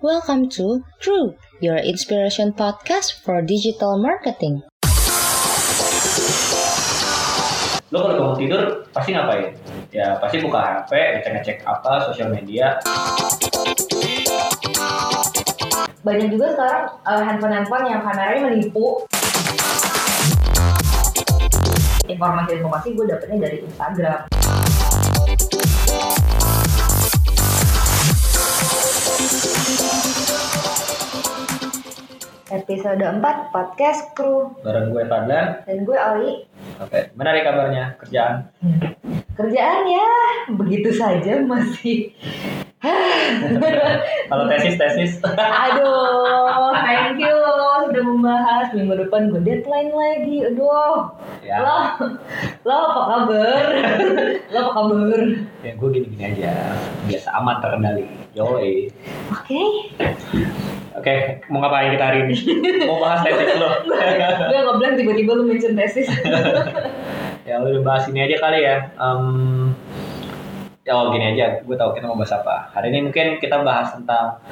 Welcome to True, your inspiration podcast for digital marketing. Lo kalau bangun tidur pasti ngapain? Ya pasti buka HP, ngecek-ngecek apa, sosial media. banyak juga sekarang uh, handphone-handphone yang kameranya menipu informasi-informasi gue dapetnya dari Instagram episode 4 podcast kru Bareng gue Fadlan. dan gue Ali Oke, menarik kabarnya kerjaan. kerjaan ya begitu saja masih Kalau tesis tesis. aduh thank you sudah membahas minggu depan gue deadline lagi aduh ya, lo lo apa kabar lo apa kabar ya gue gini-gini aja. Biasa aman terkendali. Yoi. oke Oke, mau ngapain kita hari ini? Mau bahas tesis lo? gue nggak bilang tiba-tiba lu mention tesis ya udah bahas ini aja kali ya. Em, ya oh, gini aja, gue tahu kita mau bahas apa. Hari ini mungkin kita bahas tentang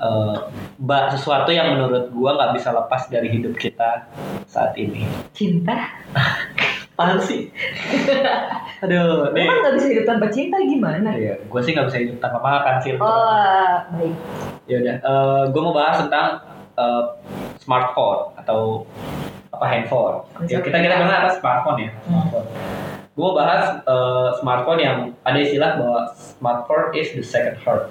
eh, ba- sesuatu yang menurut gue nggak bisa lepas dari hidup kita saat ini. cinta Apaan sih? Aduh, nih. emang nggak bisa hidup tanpa cinta gimana Iya, gue sih nggak bisa hidup tanpa makan sih. oh baik Ya udah, gue mau bahas tentang eh, smartphone atau apa handphone. Ya, kita kita bilang apa smartphone ya? Smartphone. Gue bahas eh, smartphone yang ada istilah bahwa smartphone is the second heart.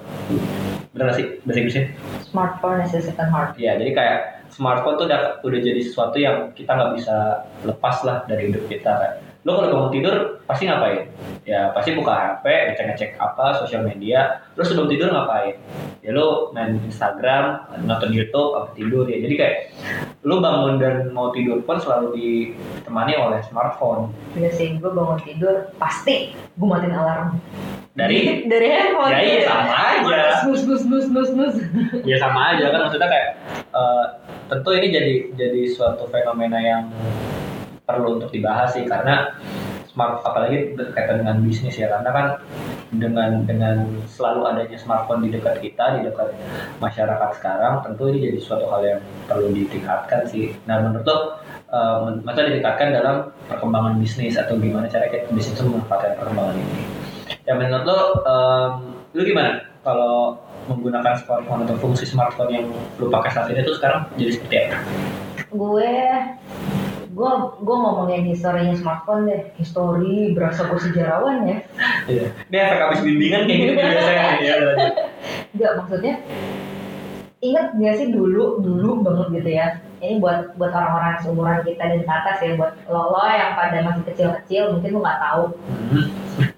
Bener gak sih bahasa Inggrisnya? smartphone is the second heart Ya, jadi kayak smartphone tuh udah udah jadi sesuatu yang kita nggak bisa lepas lah dari hidup kita kan. Lo kalau bangun tidur pasti ngapain? Ya pasti buka HP, ngecek-ngecek apa, sosial media. Terus sebelum tidur ngapain? Ya lo main Instagram, nonton YouTube, apa tidur ya. Jadi kayak lo bangun dan mau tidur pun selalu ditemani oleh smartphone. Iya sih, gue bangun tidur pasti gue matiin alarm. Dari dari handphone. ya iya sama aja. Nus nus nus nus nus. ya sama aja kan maksudnya kayak eh, tentu ini jadi jadi suatu fenomena yang perlu untuk dibahas sih karena smart apalagi berkaitan dengan bisnis ya karena kan dengan dengan selalu adanya smartphone di dekat kita di dekat masyarakat sekarang tentu ini jadi suatu hal yang perlu ditingkatkan sih. Nah menurut lo eh, men- maksudnya ditingkatkan dalam perkembangan bisnis atau gimana cara kita bisnis itu memanfaatkan perkembangan ini? Ya menurut lo em, lu gimana kalau menggunakan smartphone atau fungsi smartphone yang lu pakai saat ini tuh sekarang jadi seperti apa? gue gue gue ngomongin historinya smartphone deh histori berasa gue sejarawan ya Iya. Ini efek habis bimbingan kayak gitu biasanya. Ya. Enggak maksudnya ingat gak sih dulu dulu banget gitu ya ini buat buat orang-orang seumuran kita dan ke atas ya buat lo, lo yang pada masih kecil-kecil mungkin lo nggak tahu Hmm.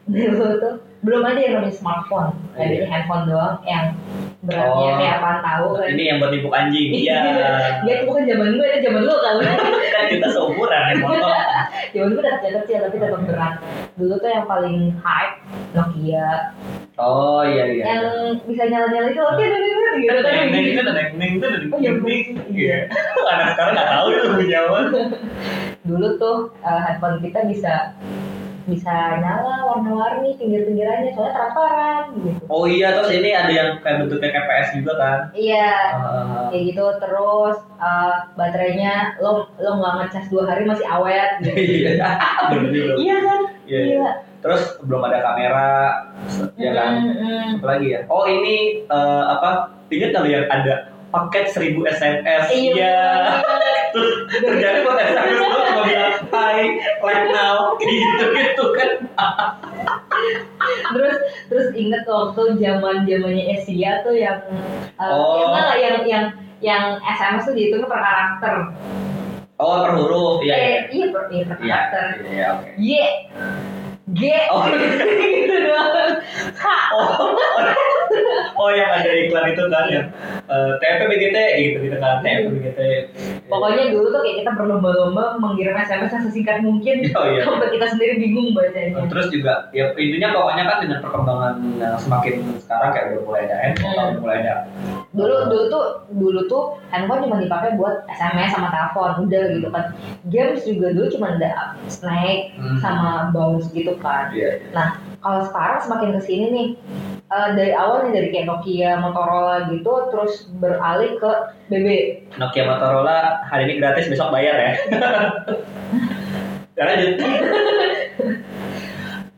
dulu tuh belum ada yang namanya smartphone ada Iya. handphone doang yang beratnya Oh. kayak apaan tahu kan Ini yang buat nipu anjing. Iya. dia itu bukan zaman gue itu zaman lo kali kan kita seumuran ya motor. zaman gue udah kecil-kecil tapi tetap berat dulu tuh yang paling hype Nokia Oh iya iya. yang bisa nyala-nyala itu oke dari gitu kan Neng neng itu neng neng itu dari Oh, iya, neng. iya. Iya. Anak sekarang nggak tahu itu punya apa. dulu tuh uh, handphone kita bisa bisa nyala warna-warni pinggir-pinggirannya soalnya transparan gitu Oh iya terus ini ada yang kayak bentuknya kayak PS juga kan. iya Ah, kayak gitu terus uh, baterainya lo lo nggak ngecas dua hari masih awet gitu Iya. Iya kan Iya. Terus belum ada kamera, ya kan? Mm, mm. apa lagi ya? Oh ini eh, apa? Ingat kali yang ada paket 1000 SMS? Iya. Terus terjadi buat SMS lu cuma bilang Hai, like now, gitu gitu kan? terus terus inget waktu zaman zamannya Asia tuh yang uh, Oh. yang yang yang yang SMS tuh dihitungnya per karakter Oh per huruf, iya iya. eh, iya per, iya, per Iya, karakter iya oke. Y G Oh. gitu doang H Oh, oh yang ada iklan itu kan yang eh, TP BGT gitu gitu kan TP BGT. Pokoknya dulu tuh kayak kita berlomba-lomba mengirim SMS yang sesingkat mungkin Oh, iya. sampai kita sendiri bingung bacanya. Terus juga ya intinya pokoknya kan dengan perkembangan yang semakin sekarang kayak udah mulai ada handphone, Hmm. mulai ada dulu dulu tuh dulu tuh handphone cuma dipakai buat SMS sama telepon udah gitu kan games juga dulu cuma ada Snake Hmm. sama Bounce gitu kan Iya. Nah, kalau sekarang semakin ke sini nih, eh, dari awal nih dari kayak Nokia, Motorola gitu, terus beralih ke BB. Nokia Motorola hari ini gratis besok bayar ya. Ya lanjut.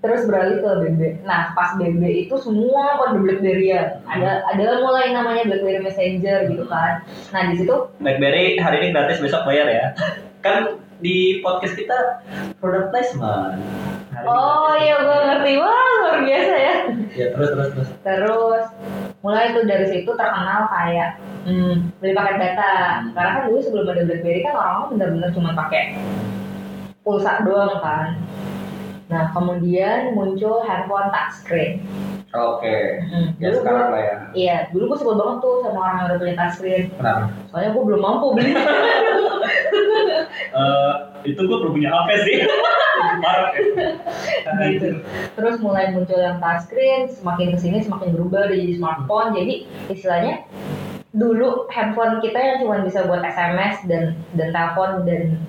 Terus beralih ke BB. Nah, pas BB itu semua pada BlackBerry ya. Ada adalah mulai namanya BlackBerry Messenger gitu kan. Nah, di situ BlackBerry hari ini gratis besok bayar ya. Kan di podcast kita product placement. Hari Oh iya, gue ngerti. Wah, luar biasa ya. Ya terus terus terus. Terus mulai tuh dari situ terkenal kayak hmm, beli paket data. Karena kan dulu sebelum ada BlackBerry kan orang-orang bener-bener cuma pakai pulsa doang kan. Nah kemudian muncul handphone touchscreen. Oke. Hmm, Ya dulu sekarang gua- lah ya. Iya, dulu gue sebel banget tuh sama orang yang udah punya touchscreen. Kenapa? Soalnya gue belum mampu beli. Eh, itu gue belum punya HP sih. Ya. gitu. Terus mulai muncul yang touchscreen, semakin ke sini semakin berubah jadi smartphone. Jadi istilahnya dulu handphone kita yang cuma bisa buat SMS dan dan telepon dan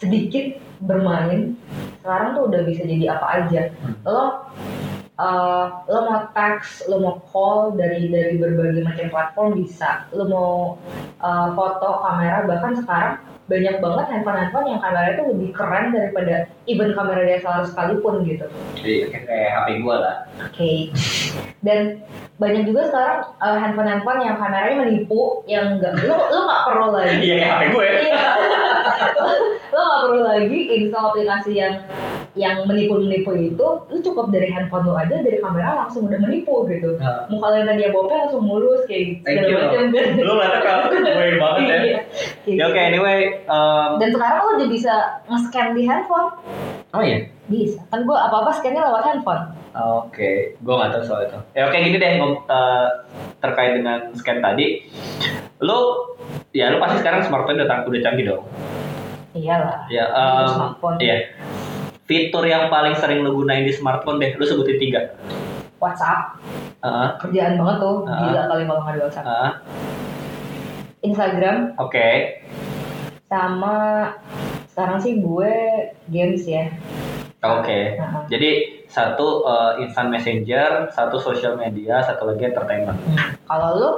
sedikit bermain, sekarang tuh udah bisa jadi apa aja. Lo uh, lo mau text, lo mau call dari dari berbagai macam platform bisa. Lo mau uh, foto, kamera, bahkan sekarang banyak banget handphone-handphone yang kamera itu lebih keren daripada even kamera DSLR sekalipun gitu. Iya, kayak HP gue lah. Oke. Dan banyak juga sekarang uh, handphone-handphone yang kameranya menipu, yang enggak lo lo nggak perlu lagi. Iya kayak HP gue. Iya. Lo nggak perlu lagi install aplikasi yang yang menipu-menipu itu, lo cukup dari handphone lo aja dari kamera langsung udah menipu gitu. Nah, Muka lo yang tadi bopel langsung mulus kayak Thank you. macam kan. Lu ngeliatnya kalau gue banget ya. Kayak Ya oke gitu. anyway. um, Dan sekarang lo udah bisa nge-scan di handphone. oh iya. Bisa. Kan gua apa-apa scan-nya lewat handphone. Oke, gue nggak tahu soal itu. Ya oke gini deh, eh, terkait dengan scan tadi, lu ya lu pasti sekarang smartphone udah, udah canggih dong. Iyalah. Ya, em, smartphone. iya. Fitur yang paling sering lu gunain di smartphone deh, lu sebutin tiga. WhatsApp. Heeh, kerjaan banget tuh Ah. gila kali kalau nggak ada WhatsApp heeh, Instagram Oke, sama sekarang sih gue games ya oke. Nah, Jadi satu eh, instant messenger, satu social media, satu lagi entertainment. hmm. kalau lu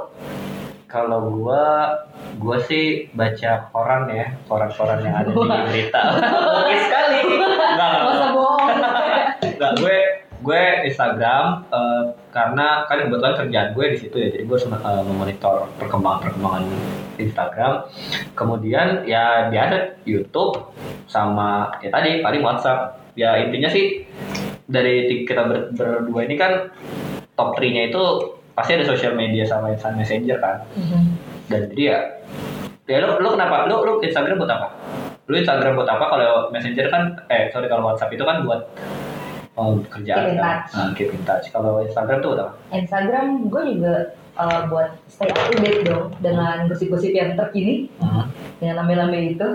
Kalau gua, gua sih baca koran ya, koran-koran yang ada di berita. Oke sekali. Enggak, masa bohong Enggak, gue gue Instagram eh, karena kan kebetulan kerjaan gue di situ ya, jadi gue harus eh, memonitor perkembangan-perkembangan Instagram. Kemudian ya biasa YouTube sama ya tadi paling WhatsApp. Ya intinya sih dari kita ber- berdua ini kan top 3-nya itu pasti ada social media sama instant messenger kan. Mhm. Dan jadi ya ya lu, lu kenapa? Lu lu Instagram buat apa? Lu Instagram buat apa kalau messenger kan eh sorry kalau WhatsApp itu kan buat oh, kerjaan Keep kan? Nah, keep in touch. Kalau Instagram tuh apa? Instagram gue juga uh, buat stay up to date dong dengan gosip-gosip yang terkini yang lambe-lambe itu.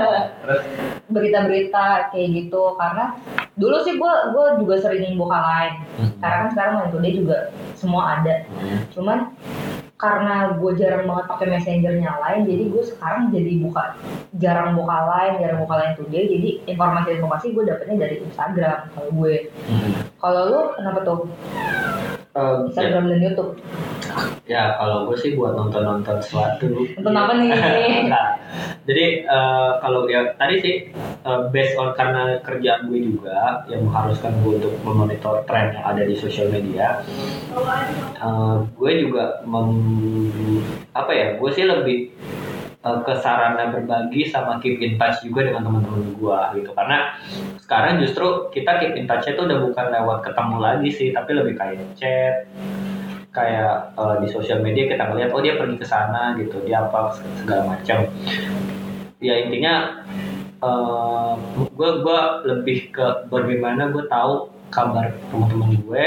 Berita-berita kayak gitu karena dulu sih gue gue juga sering buka line karena kan sekarang line today juga semua ada. Cuman karena gue jarang banget pakai messengernya lain jadi gue sekarang jadi buka jarang buka line jarang buka line today jadi informasi-informasi gue dapetnya dari Instagram kalau gue. Kalau lu kenapa tuh? Eh, ya, Instagram dan YouTube ya kalau gue sih buat nonton-nonton sesuatu. Nonton apa nih? Nah, jadi eh, kalau ya tadi sih eh, based on karena kerjaan gue juga yang mengharuskan gue untuk memonitor tren yang ada di sosial media, eh, gue juga mem- apa ya? Gue sih lebih ke sarana berbagi sama keep in touch juga dengan teman-teman gue gitu karena sekarang justru kita keep in touch itu udah bukan lewat ketemu lagi sih tapi lebih kayak chat kayak eh, di sosial media kita ngeliat oh dia pergi ke sana gitu dia apa segala macam. Ya intinya gue gue lebih ke bagaimana gue tahu kabar teman-teman gue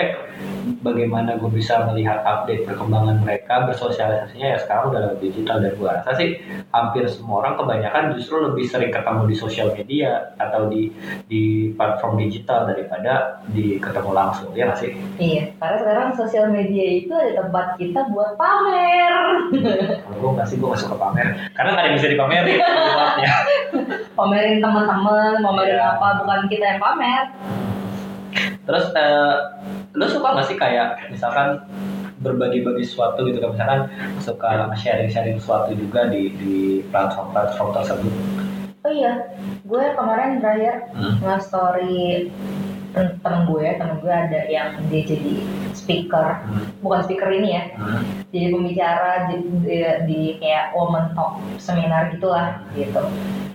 bagaimana gue bisa melihat update perkembangan mereka bersosialisasinya ya sekarang udah lebih digital dan gue rasa sih hampir semua orang kebanyakan justru lebih sering ketemu di sosial media atau di di platform digital daripada di ketemu langsung ya nggak sih Iya, karena sekarang sosial media itu ada tempat kita buat pamer. kalau gue nggak sih gue nggak suka pamer karena nggak ada yang bisa dipamerin tempatnya. Pamerin teman-teman, pamerin Iya. apa, bukan kita yang pamer. terus eh, lo suka nggak sih kayak misalkan berbagi-bagi sesuatu gitu kan misalkan suka sharing-sharing sesuatu juga di di platform-platform tersebut Oh iya, gue kemarin terakhir Hmm. nge-story tem- temen gue, temen gue ada yang dia jadi speaker, Hmm. bukan speaker ini ya, Hmm. jadi pembicara di, di, di kayak woman talk seminar gitulah gitu.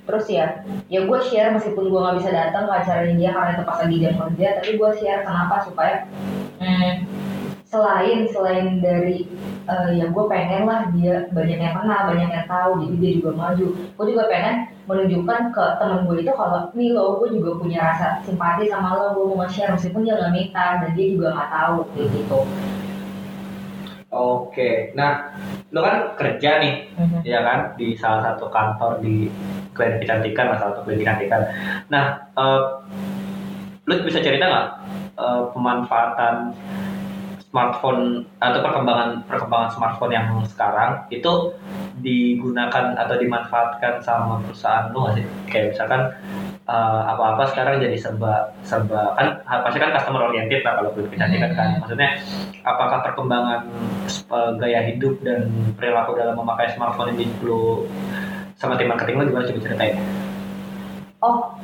Terus ya, ya gue share meskipun gue nggak bisa datang ke acaranya dia karena itu pas lagi jam kerja, tapi gue share kenapa supaya hmm, selain selain dari eh, ya gue pengen lah dia banyak yang kenal, banyak yang tahu, jadi dia juga maju. Gue juga pengen menunjukkan ke temen gue itu kalau nih lo gue juga punya rasa simpati sama lo, gue mau nge-share meskipun dia nggak minta dan dia juga nggak tahu kayak gitu. Oke, nah lo kan kerja nih, ya kan di salah satu kantor di klinik kecantikan, lah, salah satu klinik kecantikan. Nah, eh, lo bisa cerita nggak eh, pemanfaatan smartphone atau perkembangan perkembangan smartphone yang sekarang itu digunakan atau dimanfaatkan sama perusahaan lo nggak sih? Kayak misalkan eh, apa-apa sekarang jadi serba serba kan pasti kan customer oriented lah kalau klinik kecantikan kan. Maksudnya apakah perkembangan eh, gaya hidup dan perilaku dalam memakai smartphone ini lo sama tim marketing lo gimana coba ceritain? oh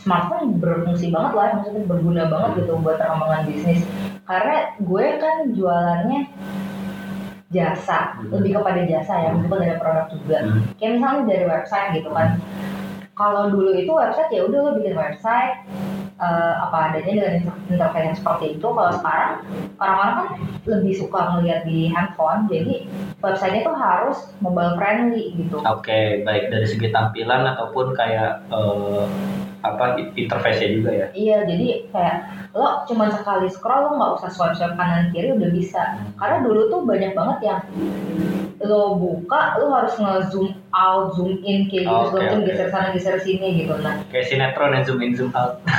smartphone berfungsi banget lah maksudnya berguna banget gitu buat perkembangan bisnis karena gue kan jualannya jasa Hmm. lebih kepada jasa ya meskipun ada produk juga Hmm. kayak misalnya dari website gitu kan kalau dulu itu website ya udah lo bikin website eh, apa adanya dengan inter- interface yang seperti itu kalau sekarang orang-orang kan lebih suka ngeliat di handphone jadi websitenya tuh harus mobile friendly gitu Oke, baik dari segi tampilan ataupun kayak eh, apa interface-nya juga ya. Iya, jadi kayak lo cuma sekali scroll lo nggak usah swipe swipe kanan kiri udah bisa. Karena dulu tuh banyak banget yang lo buka lo harus nge zoom out, zoom in kayak gitu, segala macam oke. geser sana geser sini gitu. Nah, Kayak sinetron yang zoom in zoom out.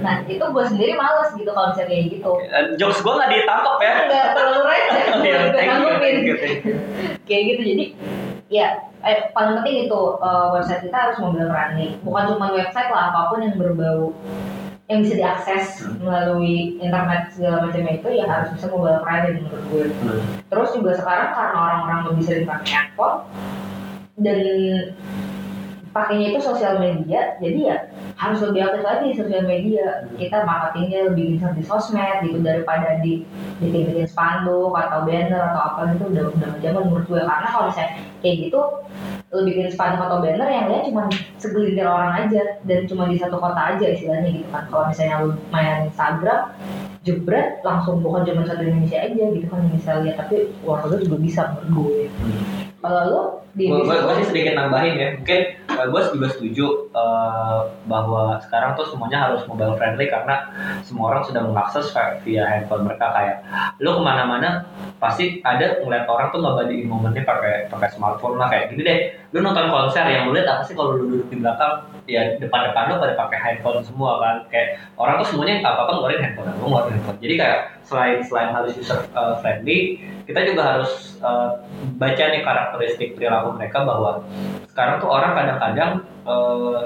Nah itu gue sendiri males gitu kalau misalnya kayak gitu. Eh, Jokes gue nggak ditangkap ya. Nggak terlalu receh, Iya, thank you. Kayak gitu jadi ya eh, paling penting itu eh, website kita harus mobile friendly. Bukan cuma website lah apa pun yang berbau yang bisa diakses melalui internet segala macamnya itu ya harus bisa mobile friendly menurut gue. Hmm. Terus juga sekarang karena orang-orang lebih sering pakai handphone dan pakainya itu sosial media, jadi ya harus lebih aktif lagi di sosial media. Kita marketingnya lebih gencar di sosmed gitu daripada di bikin-bikin spanduk atau banner atau apa gitu udah udah zaman menurut gue karena kalau misalnya kayak gitu lo bikin spanduk atau banner yang lihat cuma segelintir orang aja dan cuma di satu kota aja istilahnya gitu kan. Kalau misalnya lo main Instagram jebret langsung bukan cuma satu Indonesia aja gitu kan lihat tapi luar negeri juga bisa menurut gue. Kalau lo di Gue sih sedikit nambahin ya. Mungkin gue juga setuju eh, bahwa sekarang tuh semuanya harus mobile friendly karena semua orang sudah mengakses via handphone mereka. Kayak lo ke mana-mana pasti ada ngeliat orang tuh ngabadiin momennya pakai pakai smartphone lah. Kayak gini deh. Lu nonton konser yang lu lihat apa sih kalau lu duduk di belakang? Ya depan-depan lu pada pakai handphone semua kan. Kayak orang tuh semuanya nggak apa-apa ngeluarin handphone lu ngeluarin handphone. Jadi kayak selain selain harus user uh, friendly kita juga harus uh, baca nih karakteristik perilaku mereka bahwa sekarang tuh orang kadang-kadang uh,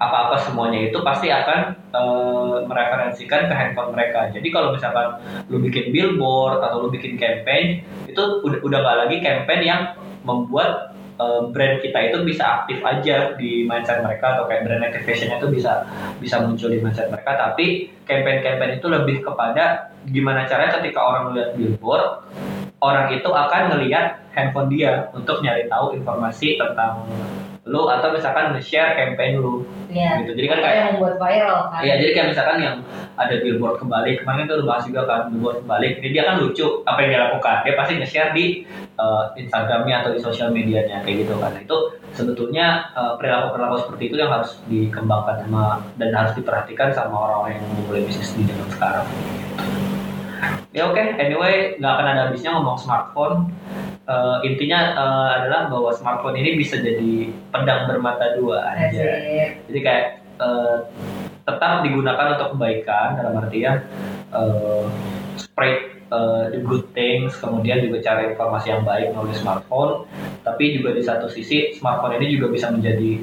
apa-apa semuanya itu pasti akan uh, mereferensikan ke handphone mereka. Jadi kalau misalkan lu bikin billboard atau lu bikin campaign itu udah udah nggak lagi campaign yang membuat uh, brand kita itu bisa aktif aja di mindset mereka atau kayak brand activation itu bisa bisa muncul di mindset mereka tapi campaign-campaign itu lebih kepada gimana caranya ketika orang melihat billboard orang itu akan ngelihat handphone dia untuk nyari tahu informasi tentang lu atau misalkan nge-share campaign lu Iya. gitu jadi kan kayak yang membuat viral kan. Iya, jadi kayak misalkan yang ada billboard kembali, kemarin itu udah bahas juga kan billboard kembali. Jadi dia kan lucu apa yang dia lakukan. Dia pasti nge-share di uh, Instagramnya atau di sosial medianya kayak gitu kan. Itu sebetulnya uh, perilaku-perilaku seperti itu yang harus dikembangkan sama dan harus diperhatikan sama orang-orang yang memulai bisnis di zaman sekarang. Ya oke, anyway nggak akan ada habisnya ngomong smartphone. Uh, intinya uh, adalah bahwa smartphone ini bisa jadi pedang bermata dua aja. Jadi kayak eh, tetap digunakan untuk kebaikan dalam artian eh, spread eh, the good things, kemudian juga cari informasi yang baik melalui smartphone. Tapi juga di satu sisi smartphone ini juga bisa menjadi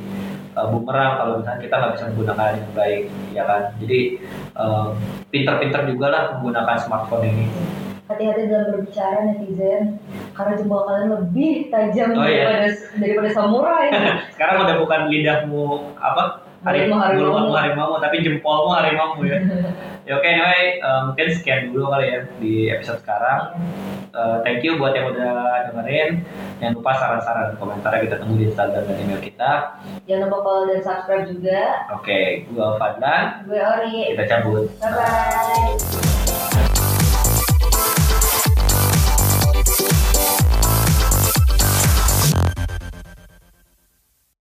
eh, bumerang kalau misalnya kita nggak bisa menggunakan dengan baik, ya kan? Jadi eh, pinter-pinter juga lah menggunakan smartphone ini. Hati-hati dalam berbicara netizen, karena jempol kalian lebih tajam Oh, iya. daripada daripada samurai. Sekarang udah bukan lidahmu apa hari harimau. harimau tapi jempolmu harimau ya. ya oke anyway eh, mungkin sekian dulu kali ya di episode sekarang. Eh, thank you buat yang udah dengerin. Jangan lupa saran-saran komentar kita tunggu di Instagram dan email kita. Jangan lupa follow dan subscribe juga. Oke, gua Fadlan. Gue Ori. Kita cabut. Bye bye.